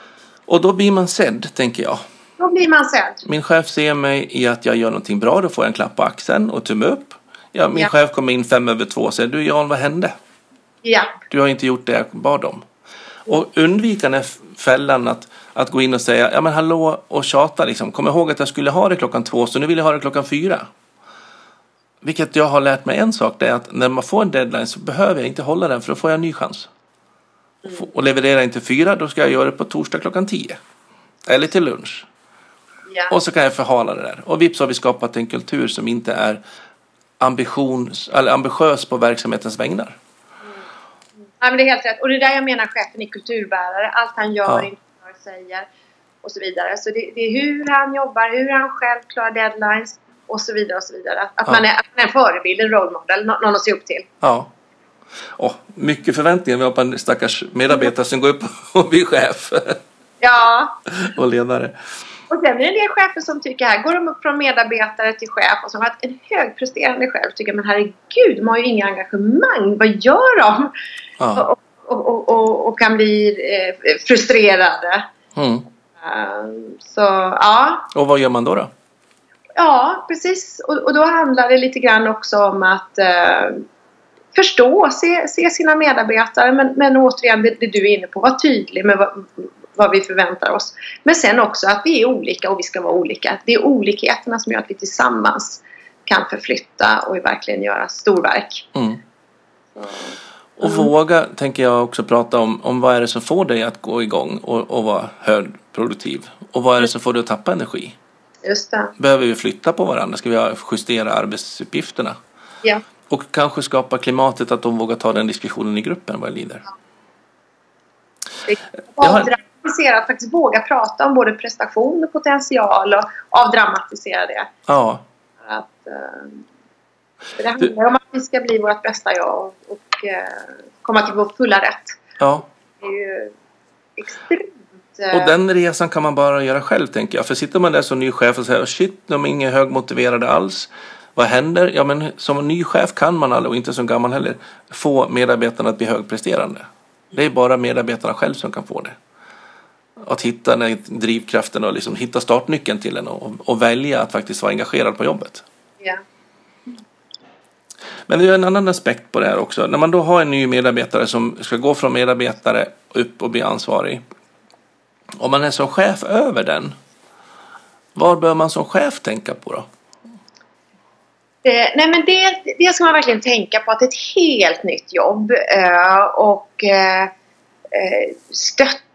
A: Och då blir man sedd, tänker jag.
B: Då blir man sedd.
A: Min chef ser mig i att jag gör någonting bra, då får jag en klapp på axeln och tumme upp. Ja, min
B: Ja.
A: chef kommer in fem över två och säger, du Jan, vad hände?
B: Ja.
A: Du har inte gjort det jag bad om. Och undvika den fällan att, att gå in och säga, ja men hallå och tjata liksom. Kom ihåg att jag skulle ha det klockan två, så nu vill jag ha det klockan fyra. Vilket jag har lärt mig en sak, det är att när man får en deadline så behöver jag inte hålla den för då får jag en ny chans. Och, få- och levererar jag inte fyra, då ska jag göra det på torsdag klockan tio. Eller till lunch.
B: Ja.
A: Och så kan jag förhala det där. Och vips har vi skapat en kultur som inte är ambitions, eller ambitiös på verksamhetens vägnar.
B: Ja, men det är helt rätt. Och det är där jag menar chefen är kulturbärare. Allt han gör,
A: Ja.
B: inte gör, säger och så vidare. Så det, det är hur han jobbar, hur han själv klarar deadlines och så vidare. och så vidare. Att,
A: Ja.
B: man, är, att man är en förebild, en role model, nå- någon att se upp till.
A: Ja. Oh, mycket förväntningar vi har på en stackars medarbetare som går upp och blir chef.
B: Ja.
A: och ledare.
B: Och sen är det en del chefer som tycker här, går de upp från medarbetare till chef och som har en högpresterande chef tycker men herregud, de har ju inga engagemang, vad gör de?
A: Ja.
B: Och, och, och, och, kan bli eh, frustrerade.
A: Mm.
B: Um, så ja.
A: Och vad gör man då? då?
B: Ja, precis. Och, och då handlar det lite grann också om att eh, förstå, se, se sina medarbetare men, men återigen det, det du är inne på, var tydlig med vad, vad vi förväntar oss. Men sen också att vi är olika och vi ska vara olika. Det är olikheterna som gör att vi tillsammans kan förflytta och verkligen göra storverk.
A: Mm. Och våga, tänker jag också prata om, om vad är det som får dig att gå igång och, och vara högproduktiv? Och vad är det som får dig att tappa energi?
B: Just det.
A: Behöver vi flytta på varandra? Ska vi justera arbetsuppgifterna?
B: Ja.
A: Och kanske skapa klimatet att de vågar ta den diskussionen i gruppen vad det lider.
B: Avdramatisera, att faktiskt våga prata om både prestation och potential och avdramatisera det.
A: Ja.
B: Att, uh, det handlar om att vi ska bli vårt bästa jag och, uh, komma till vår fulla rätt.
A: Ja.
B: Det är ju extremt
A: och den resan kan man bara göra själv tänker jag. För sitter man där som ny chef och säger shit, de är inga högmotiverade alls. Vad händer? Ja men som ny chef kan man aldrig, och inte som gammal heller, få medarbetarna att bli högpresterande. Det är bara medarbetarna själv som kan få det. Att hitta den drivkraften och liksom hitta startnyckeln till den och, och välja att faktiskt vara engagerad på jobbet.
B: Ja.
A: Men det är en annan aspekt på det här också. När man då har en ny medarbetare som ska gå från medarbetare upp och bli ansvarig om man är som chef över den, vad bör man som chef tänka på då?
B: Eh, nej men det, det ska man verkligen tänka på att det är ett helt nytt jobb eh, och eh, eh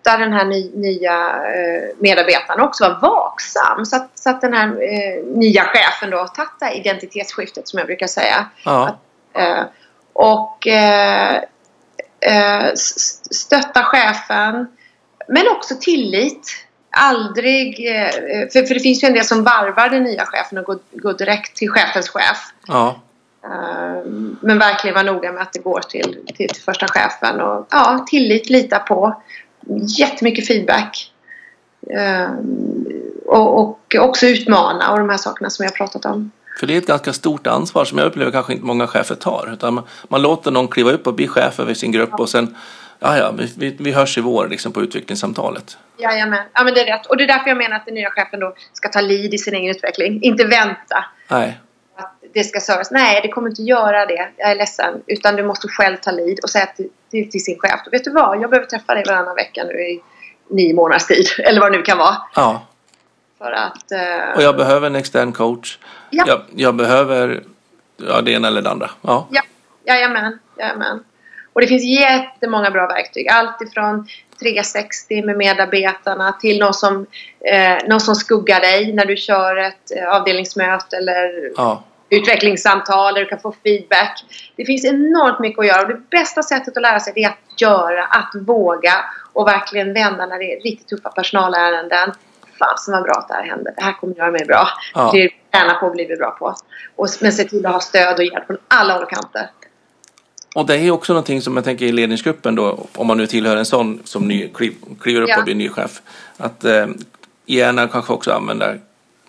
B: stötta den här ny, nya eh, medarbetaren också vara vaksam så att, så att den här eh, nya chefen då har tagit det här identitetsskiftet som jag brukar säga.
A: Ja.
B: Att, och stötta chefen men också tillit. Aldrig... Eh, för, för det finns ju en del som varvar den nya chefen och går, går direkt till chefens chef.
A: Ja.
B: Eh, men verkligen vara noga med att det går till, till, till första chefen. Och, ja, tillit, lita på. Jättemycket feedback. Eh, och, och också utmana och de här sakerna som jag har pratat om.
A: För det är ett ganska stort ansvar som jag upplever kanske inte många chefer tar. Utan man, man låter någon kliva upp och bli chef över sin grupp och sen ja, ja, vi, vi hörs i vår liksom, på utvecklingssamtalet.
B: Jajamän, ja men det är rätt. Och det är därför jag menar att den nya chefen då ska ta lead i sin egen utveckling. Inte vänta.
A: Nej.
B: Det ska servas. Nej, det kommer inte göra det. Jag är ledsen. Utan du måste själv ta lead och säga till, till, till sin chef. Vet du vad? Jag behöver träffa dig varannan vecka nu i nio månaders tid. Eller vad det nu kan vara.
A: Ja.
B: För att... Uh...
A: Och jag behöver en extern coach.
B: Ja.
A: Jag, jag behöver ja, det ena eller det andra. Ja.
B: Ja, jajamän. jajamän. Och det finns jättemånga bra verktyg. Allt ifrån 360 med medarbetarna till någon som, eh, någon som skuggar dig när du kör ett eh, avdelningsmöte eller
A: ja.
B: Utvecklingssamtal där du kan få feedback. Det finns enormt mycket att göra och det bästa sättet att lära sig är att göra, att våga och verkligen vända när det är riktigt tuffa personalärenden. Fasen vad bra att det här händer. Det här kommer göra mig bra.
A: Ja.
B: Det är träna på att bli bra på. Och, men se till att ha stöd och hjälp från alla håll och kanter.
A: Och det är också någonting som jag tänker i ledningsgruppen då, om man nu tillhör en sån som ny, kliv, kliver upp
B: Ja.
A: och blir ny chef. Att eh, gärna kanske också använda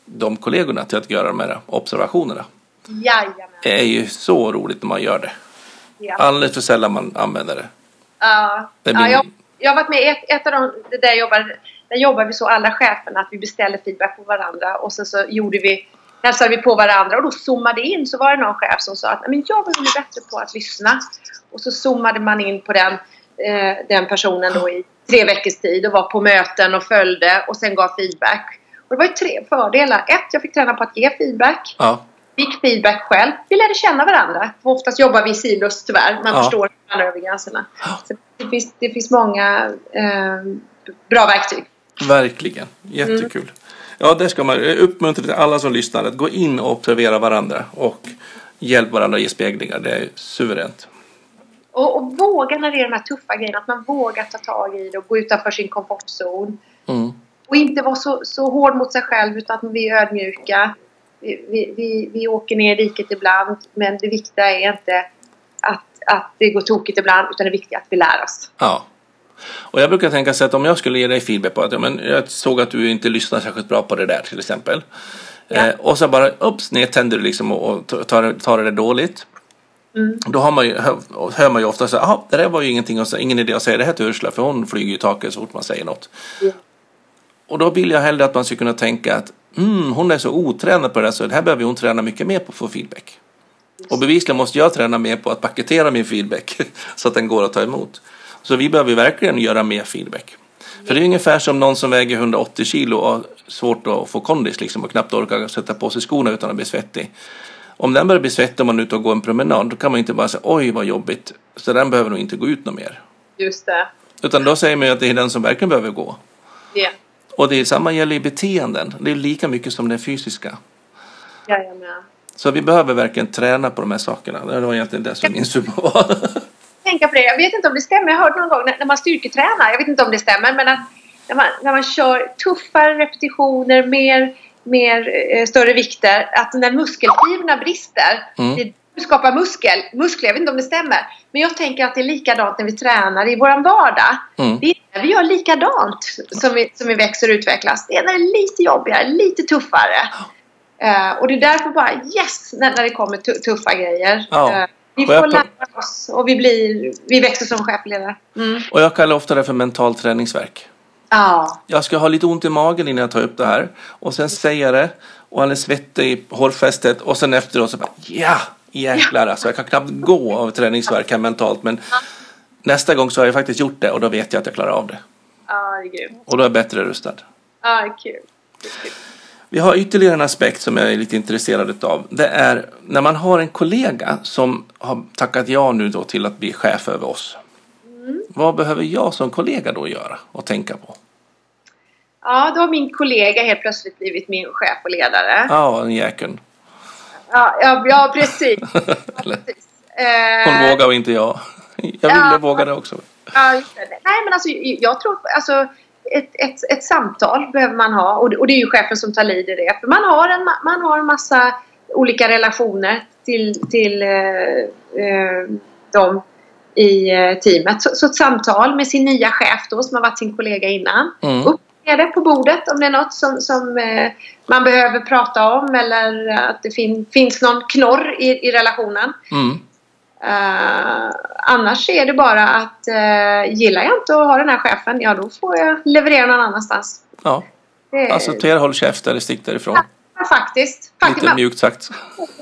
A: de kollegorna till att göra de här observationerna.
B: Jajamän.
A: Det är ju så roligt när man gör det.
B: Ja.
A: Alldeles för sällan man använder det.
B: Ja,
A: Det
B: ja, jag, jag har varit med i ett, ett av de, där jag jobbar, där jobbar vi så alla cheferna att vi beställde feedback på varandra och sen så gjorde vi hälsade vi på varandra och då zoomade in så var det någon chef som sa att "Nej, men jag vill bli bättre på att lyssna. Och så zoomade man in på den, eh, den personen då i tre veckors tid och var på möten och följde och sen gav feedback. Och det var ju tre fördelar. Ett, jag fick träna på att ge feedback.
A: Ja,
B: Fick feedback själv. Vi lärde känna varandra. För oftast jobbar vi i silos tyvärr. Man
A: Ja.
B: förstår varandra över gränserna. Så det, finns, det finns många eh, bra verktyg.
A: verkligen. Jättekul. Ja, där ska man uppmuntra till alla som lyssnar att gå in och observera varandra och hjälp varandra att ge speglingar. Det är suveränt.
B: Och, och våga när det är de här tuffa grejerna. Att man vågar ta tag i det och gå utanför sin komfortzon.
A: Mm.
B: Och inte vara så, så hård mot sig själv utan att vi är ödmjuka. Vi, vi, vi, åker ner i diket ibland men det viktiga är inte att, att det går tokigt ibland utan det är viktigt att vi lär oss.
A: Ja. Och jag brukar tänka så att om jag skulle ge dig feedback på att ja, men jag såg att du inte lyssnar särskilt bra på det där till exempel.
B: Ja.
A: Eh, och så bara ups, nedtänder du liksom och, och tar, tar det dåligt.
B: Mm.
A: Då har man ju, hör, hör man ju ofta så här, det där var ju ingenting att säga, ingen idé att säga det här till Ursula för hon flyger ju i taket så fort man säger något.
B: Ja.
A: Och då vill jag hellre att man ska kunna tänka att mm, hon är så otränad på det där så det här behöver hon träna mycket mer på för feedback. Och bevisligen måste jag träna mer på att paketera min feedback så att den går att ta emot. Så vi behöver verkligen göra mer feedback. För det är ungefär som någon som väger 180 kilo och har svårt att få kondis liksom och knappt orkar sätta på sig skorna utan att bli svettig. Om den börjar bli svettig om man är ute och går en promenad då kan man inte bara säga oj vad jobbigt. Så den behöver nog inte gå ut något mer.
B: Just det.
A: Utan då säger man ju att det är den som verkligen behöver gå.
B: Ja.
A: Och det är samma gäller i beteenden. Det är lika mycket som det fysiska.
B: Jajamän.
A: Så vi behöver verkligen träna på de här sakerna. Det var egentligen det som min summa var.
B: tänka på det. Jag vet inte om det stämmer. Jag hörde någon gång när, när man styrketränar. Jag vet inte om det stämmer. Men att när man, när man kör tuffare repetitioner, mer, mer eh, större vikter. Att när muskelfibrerna brister.
A: Mm.
B: Det skapar muskel, muskler. Jag vet inte om det stämmer. Men jag tänker att det är likadant när vi tränar i vår vardag.
A: Mm.
B: Det är när vi gör likadant som vi, som vi växer och utvecklas. Det är när det är lite jobbigare, lite tuffare. Eh, och det är därför bara yes när, när det kommer tu- tuffa grejer.
A: Ja.
B: Eh, vi får lära oss och vi, blir, vi växer som chefledare. Mm.
A: Och jag kallar ofta det för mental träningsverk.
B: Ja.
A: Jag ska ha lite ont i magen innan jag tar upp det här. Och sen säger jag det. Och han är svettig i hårfästet. Och sen efteråt så bara ja, jäklar alltså. Jag kan knappt gå av träningsverk här mentalt. Men nästa gång så har jag faktiskt gjort det och då vet jag att jag klarar av det.
B: Ja, det är grymt.
A: Och då är jag bättre rustad.
B: Ja, kul. Kul.
A: Vi har ytterligare en aspekt som jag är lite intresserad av. Det är när man har en kollega som har tackat ja nu då till att bli chef över oss. Vad behöver jag som kollega då göra och tänka på?
B: Ja, då har min kollega helt plötsligt blivit min chef och ledare.
A: Ja, en jäkeln.
B: Ja, ja, ja precis. Precis. Eh,
A: Hon vågar och inte jag. Jag ville
B: Ja.
A: våga det också.
B: Ja. Nej, men alltså jag tror alltså ett, ett, ett samtal behöver man ha och det, och det är ju chefen som tar lead i det. För man har en, ma- man har en massa olika relationer till, till eh, eh, dem i eh, teamet. Så, så ett samtal med sin nya chef då som har varit sin kollega innan.
A: Mm.
B: Upp det på bordet om det är något som, som eh, man behöver prata om eller att det fin, finns någon knorr i, i relationen.
A: Mm.
B: Eh, annars är det bara att uh, gillar jag inte att ha den här chefen, ja då får jag leverera någon annanstans.
A: Ja,
B: Det,
A: acceptera, håll käft eller stick därifrån.
B: ja, faktiskt. faktiskt
A: Lite mjukt sagt.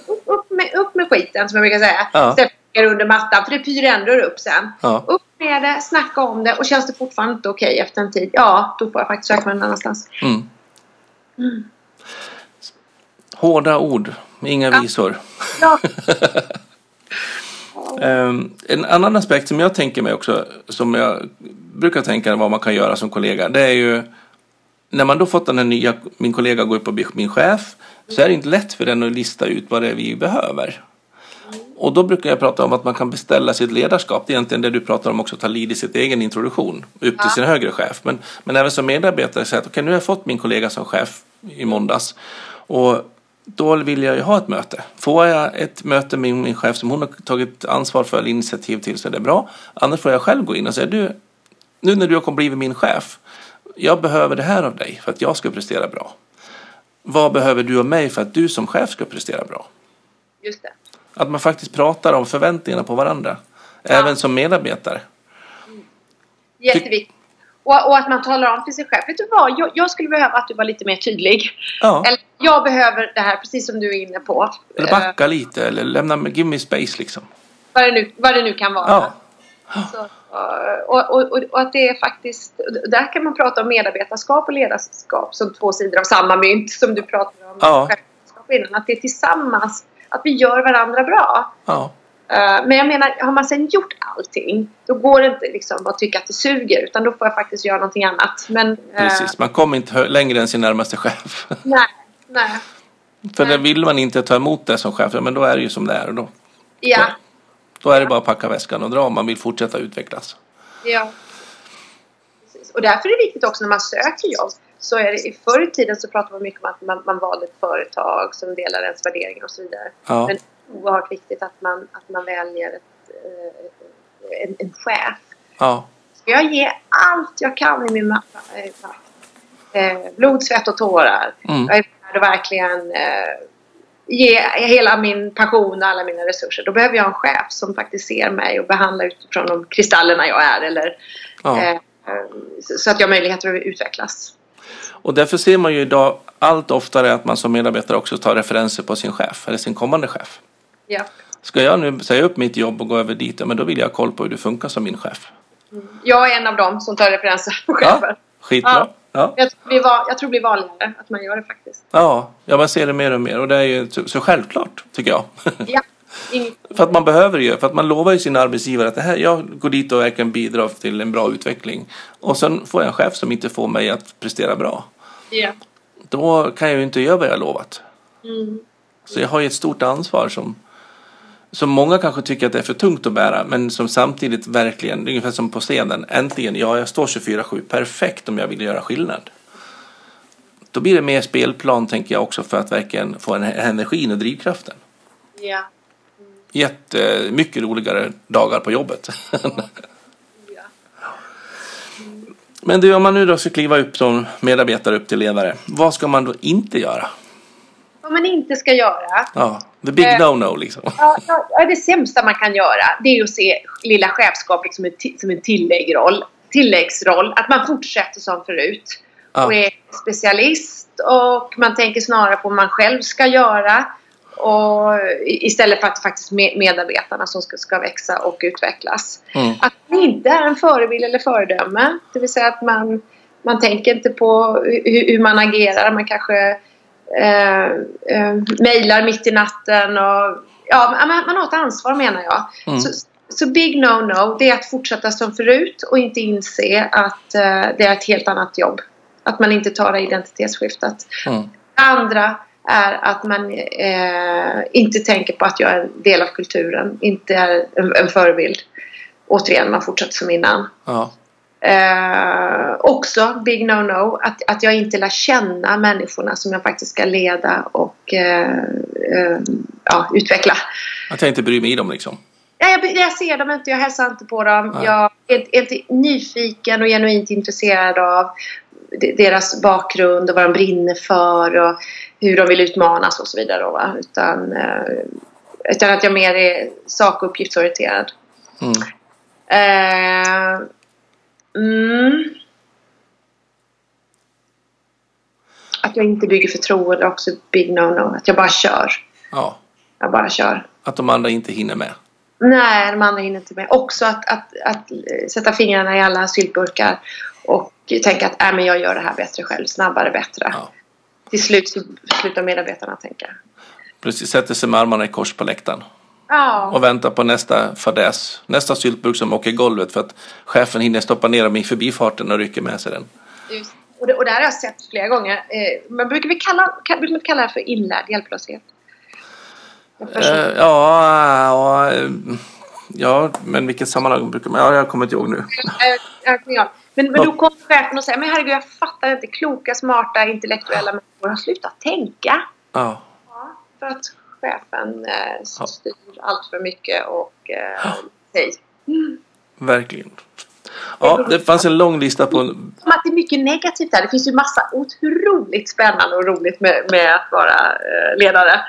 B: upp, upp, med, upp med skiten som jag brukar säga.
A: Ja.
B: Att under mattan för det pyr ändå upp sen.
A: Ja.
B: Upp med det, snacka om det och känns det fortfarande inte okej efter en tid, ja då får jag faktiskt söka mig någon annanstans.
A: Mm.
B: Mm.
A: Hårda ord, inga
B: Ja.
A: visor.
B: Ja.
A: Ehm, en annan aspekt som jag tänker mig också, som jag brukar tänka vad man kan göra som kollega, det är ju när man då fått den här nya, min kollega går upp och blir min chef, så är det inte lätt för den att lista ut vad det är vi behöver. Och då brukar jag prata om att man kan beställa sitt ledarskap. Det är egentligen det du pratar om också, ta lead i sitt egen introduktion upp till
B: Ja.
A: sin högre chef. Men, men även som medarbetare säga att okej, nu har jag fått min kollega som chef i måndags. Och då vill jag ju ha ett möte. Får jag ett möte med min chef som hon har tagit ansvar för eller initiativ till så är det bra. Annars får jag själv gå in och säga du, nu när du har blivit min chef, jag behöver det här av dig för att jag ska prestera bra. Vad behöver du av mig för att du som chef ska prestera bra?
B: Just det.
A: Att man faktiskt pratar om förväntningarna på varandra. Även som medarbetare.
B: Jätteviktigt. Och, och att man talar om för sig själv. Vet du vad? Jag, jag skulle behöva att du var lite mer tydlig.
A: Ja.
B: Eller jag behöver det här, precis som du är inne på.
A: Eller
B: Eh,
A: backa lite eller lämna, give me space liksom.
B: vad, det nu, vad det nu kan vara.
A: Ja.
B: Så, eh, och, och, och, att det är faktiskt... Där kan man prata om medarbetarskap och ledarskap som två sidor av samma mynt som du pratade om
A: Ja.
B: innan. Att det är tillsammans, att vi gör varandra bra.
A: Ja.
B: Eh, Men jag menar, har man sen gjort allting då går det inte liksom att tycka att det suger utan då får jag faktiskt göra någonting annat. Men, eh,
A: Precis, man kommer inte längre än sin närmaste chef.
B: nej, nej.
A: För
B: Nej.
A: vill man inte ta emot det som chef, men då är det ju som det är. Då,
B: Ja,
A: då är det bara att packa väskan och dra om man vill fortsätta utvecklas.
B: ja. Precis. Och därför är det viktigt också när man söker jobb. Så är det, i förr i tiden så pratade man mycket om att man, man valde ett företag som delar ens värderingar och så vidare.
A: Ja.
B: Men oerhört viktigt att man, att man väljer ett, eh, en, en chef.
A: Ja.
B: Ska jag ge allt jag kan i min makt? Eh, blod, svett och tårar.
A: Mm.
B: Jag är värd att verkligen eh, ge hela min passion och alla mina resurser. Då behöver jag en chef som faktiskt ser mig och behandlar utifrån de kristallerna jag är. Eller,
A: Ja.
B: eh, så så att jag har möjligheter att utvecklas.
A: Och därför ser man ju idag allt oftare att man som medarbetare också tar referenser på sin chef eller sin kommande chef.
B: Ja.
A: Ska jag nu säga upp mitt jobb och gå över dit, ja, men då vill jag ha koll på hur du funkar som min chef.
B: Jag är en av dem som tar referenser på
A: Ja,
B: chefer.
A: skitbra. Ja.
B: Jag, tror det jag tror det blir vanligare att man gör det faktiskt.
A: Ja, ja, man ser det mer och mer och det är ju så, självklart, tycker jag.
B: Ja.
A: För att man behöver ju, för att man lovar ju sin arbetsgivare att det här, jag går dit och verkligen bidrar till en bra utveckling. Och sen får jag en chef som inte får mig att prestera bra. Då kan jag ju inte göra vad jag lovat.
B: Mm.
A: Så jag har ju ett stort ansvar som, som många kanske tycker att det är för tungt att bära, men som samtidigt verkligen, ungefär som på scenen, äntligen, ja, jag står 24-7, perfekt om jag vill göra skillnad. Då blir det mer spelplan, tänker jag också, för att verkligen få en, energin och drivkraften.
B: Ja.
A: Jättemycket roligare dagar på jobbet. Men du, om man nu då ska kliva upp som medarbetare upp till ledare, vad ska man då inte göra?
B: Vad man inte ska göra.
A: Ja, the big
B: Eh.
A: no-no liksom.
B: Ja, ja, det sämsta man kan göra det är att se lilla chefskap liksom som en tilläggroll, tilläggsroll. Att man fortsätter som förut.
A: Ja.
B: Och är specialist och man tänker snarare på vad man själv ska göra. Och istället för att det faktiskt är medarbetarna som ska, ska växa och utvecklas.
A: Mm.
B: Att man inte är en förebild eller föredöme. Det vill säga att man, man tänker inte på hur, hur man agerar. Man kanske eh, eh, mejlar mitt i natten. Och, ja, man, man har ett ansvar menar jag.
A: Mm.
B: Så, så big no-no det är att fortsätta som förut och inte inse att eh, det är ett helt annat jobb. Att man inte tar det identitetsskiftet.
A: Mm.
B: Andra är att man eh, inte tänker på att jag är en del av kulturen, inte är en, en förebild. Återigen, man fortsätter som innan.
A: Ja.
B: Eh, också, big no-no, att, att jag inte lär känna människorna som jag faktiskt ska leda och eh, eh, ja, utveckla.
A: Att jag inte bryr mig om liksom.
B: Ja, jag, jag ser dem inte, jag hälsar inte på dem.
A: Nej.
B: Jag är, är inte nyfiken och genuint intresserad av de- deras bakgrund och vad de brinner för och hur de vill utmanas och så vidare. Då, va? Utan, eh, utan att jag mer är sak och uppgiftsorienterad.
A: Mm.
B: Eh, mm. Att jag inte bygger förtroende är också big no-no. Att jag bara kör.
A: Ja.
B: Jag bara kör.
A: Att de andra inte hinner med.
B: Nej, de andra hinner inte med. Också att, att, att sätta fingrarna i alla syltburkar och tänka att äh, men jag gör det här bättre själv, snabbare, bättre.
A: Ja.
B: Till slut så slutar medarbetarna tänka.
A: Precis, sätter sig med armarna i kors på läktaren.
B: Ja,
A: Och väntar på nästa fadäs. Nästa syltburk som åker i golvet för att chefen hinner stoppa ner dem i förbifarten och rycker med sig den.
B: just. Och, det, och det här har jag sett flera gånger. Eh, man brukar vi kalla, brukar man kalla det för inlärd hjälplöshet?
A: Eh, ja, ja, eh, ja, men vilket sammanhang brukar man... Ja, jag kommer inte ihåg nu.
B: Eh, ja, genial. Men, men då kommer chefen och säger men herregud jag fattar inte. Kloka, smarta, intellektuella människor har slutat tänka.
A: Ja,
B: Ja, för att chefen eh,
A: Ja.
B: styr allt för mycket och eh, säg.
A: verkligen. Ja, det fanns en lång lista på...
B: Att det är mycket negativt här. Det finns ju massa otroligt spännande och roligt med, med att vara eh, ledare.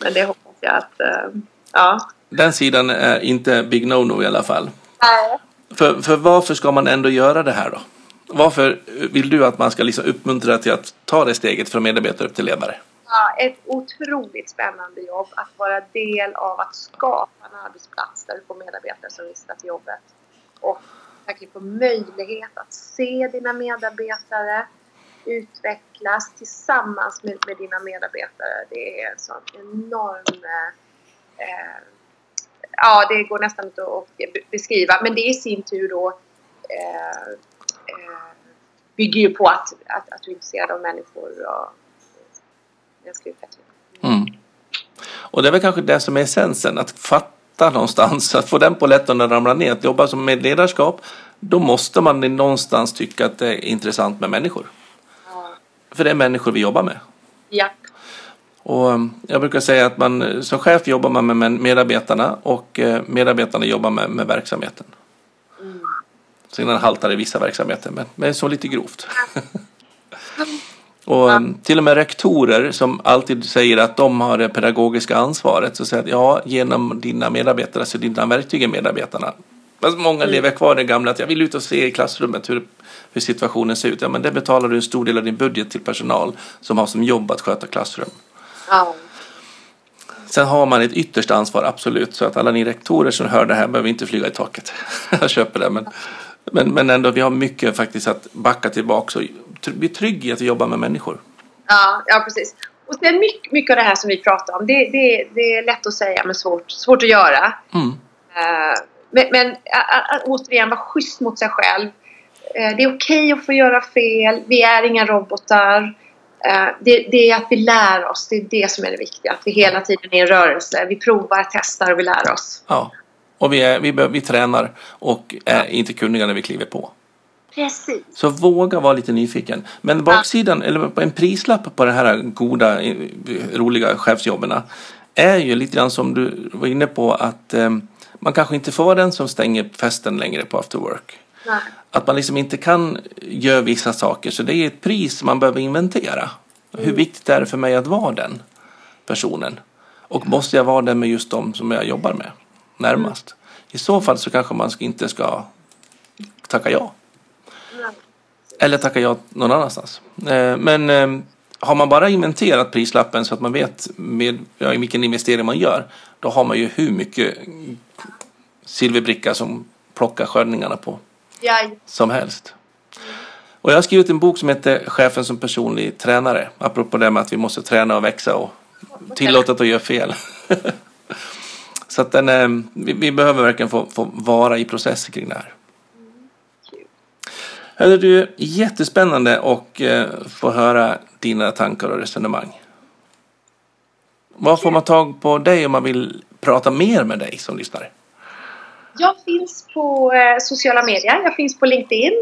B: Men det hoppas jag att... Eh, ja.
A: Den sidan är inte big no-no i alla fall.
B: Nej.
A: För, för varför ska man ändå göra det här då? Varför vill du att man ska liksom uppmuntra till att ta det steget från medarbetare upp till ledare?
B: Ja, ett otroligt spännande jobb att vara del av att skapa en arbetsplats där du får medarbetare som vistas till jobbet. Och verkligen få möjlighet att se dina medarbetare utvecklas tillsammans med, med dina medarbetare. Det är en sån enorm... Eh, ja, det går nästan inte att be- beskriva. Men det i sin tur då eh, eh, bygger ju på att, att, att du är intresserad av människor och mänsklig utveckling.
A: Mm. Och det är väl kanske det som är essensen, att fatta någonstans, att få den polletten att ramla ner, att jobba som med ledarskap, då måste man någonstans tycka att det är intressant med människor.
B: Ja.
A: För det är människor vi jobbar med.
B: Ja.
A: Och eh, jag brukar säga att man som chef jobbar man med medarbetarna och eh, medarbetarna jobbar med, med verksamheten. Mm. Sen haltar det i vissa verksamheter, men, men så lite grovt. Och ja. till och med rektorer som alltid säger att de har det pedagogiska ansvaret. Så säger att ja, genom dina medarbetare så är dina verktyg medarbetarna. Men många mm. lever kvar i det gamla att jag vill ut och se i klassrummet hur, hur situationen ser ut. Ja, men det betalar du en stor del av din budget till personal som har som jobb att sköta klassrum. Ja. Sen har man ett yttersta ansvar, absolut. Så att alla ni rektorer som hör det här behöver inte flyga i taket. jag köper det. Men, men, men ändå, vi har mycket faktiskt att backa tillbaka och bli trygg i att jobba med människor.
B: Ja, ja precis. Och sen mycket, mycket av det här som vi pratar om, det, det, det är lätt att säga men svårt, svårt att göra. Mm. Uh, men, men att återigen vara schysst mot sig själv. Uh, det är okej okay att få göra fel. Vi är inga robotar. Uh, det, det, är att vi lär oss. Det är det som är det viktiga. Att vi hela tiden är i rörelse. Vi provar, testar och vi lär oss.
A: Ja, och vi, är, vi, vi tränar och är ja. inte kunniga när vi kliver på.
B: Precis.
A: Så våga vara lite nyfiken. Men baksidan, ja. eller en prislapp på de här goda, roliga chefsjobben är ju lite grann som du var inne på att eh, man kanske inte får den som stänger festen längre på after work. Nej. Att man liksom inte kan göra vissa saker. Så det är ett pris man behöver inventera. Mm. Hur viktigt är det för mig att vara den personen? Och måste jag vara den med just de som jag jobbar med närmast? Mm. I så fall så kanske man inte ska tacka ja. Eller tacka ja någon annanstans. Eh, men eh, har man bara inventerat prislappen så att man vet med, ja, vilken investering man gör, då har man ju hur mycket silverbricka som plockar skördningarna på
B: ja.
A: som helst. Och jag har skrivit en bok som heter Chefen som personlig tränare. Apropå det med att vi måste träna och växa och tillåtet att göra fel. så att den, eh, vi, vi, behöver verkligen få, få vara i processer kring det här. Hörru du, jättespännande att eh, få höra dina tankar och resonemang. Var får man tag på dig om man vill prata mer med dig som lyssnare?
B: Jag finns på eh, sociala medier. Jag finns på LinkedIn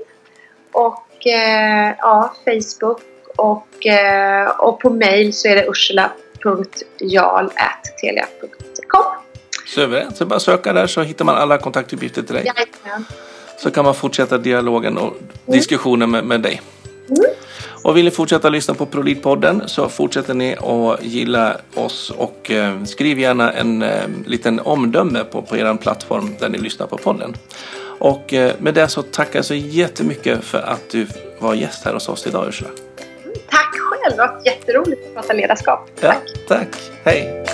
B: och eh, ja, Facebook och, eh, och på mail så är det ursula.jarl.telia.com
A: Suveränt, så bara söka där så hittar man alla kontaktuppgifter till dig. Jajamän så kan man fortsätta dialogen och diskussionen med, med dig. Och vill ni fortsätta lyssna på ProLid-podden så fortsätter ni att gilla oss och eh, skriv gärna en eh, liten omdöme på, på er plattform där ni lyssnar på podden. Och eh, med det så tackar jag så jättemycket för att du var gäst här hos oss idag Ursula.
B: Tack själv, det var jätteroligt att prata ledarskap.
A: Tack. Ja, tack. Hej.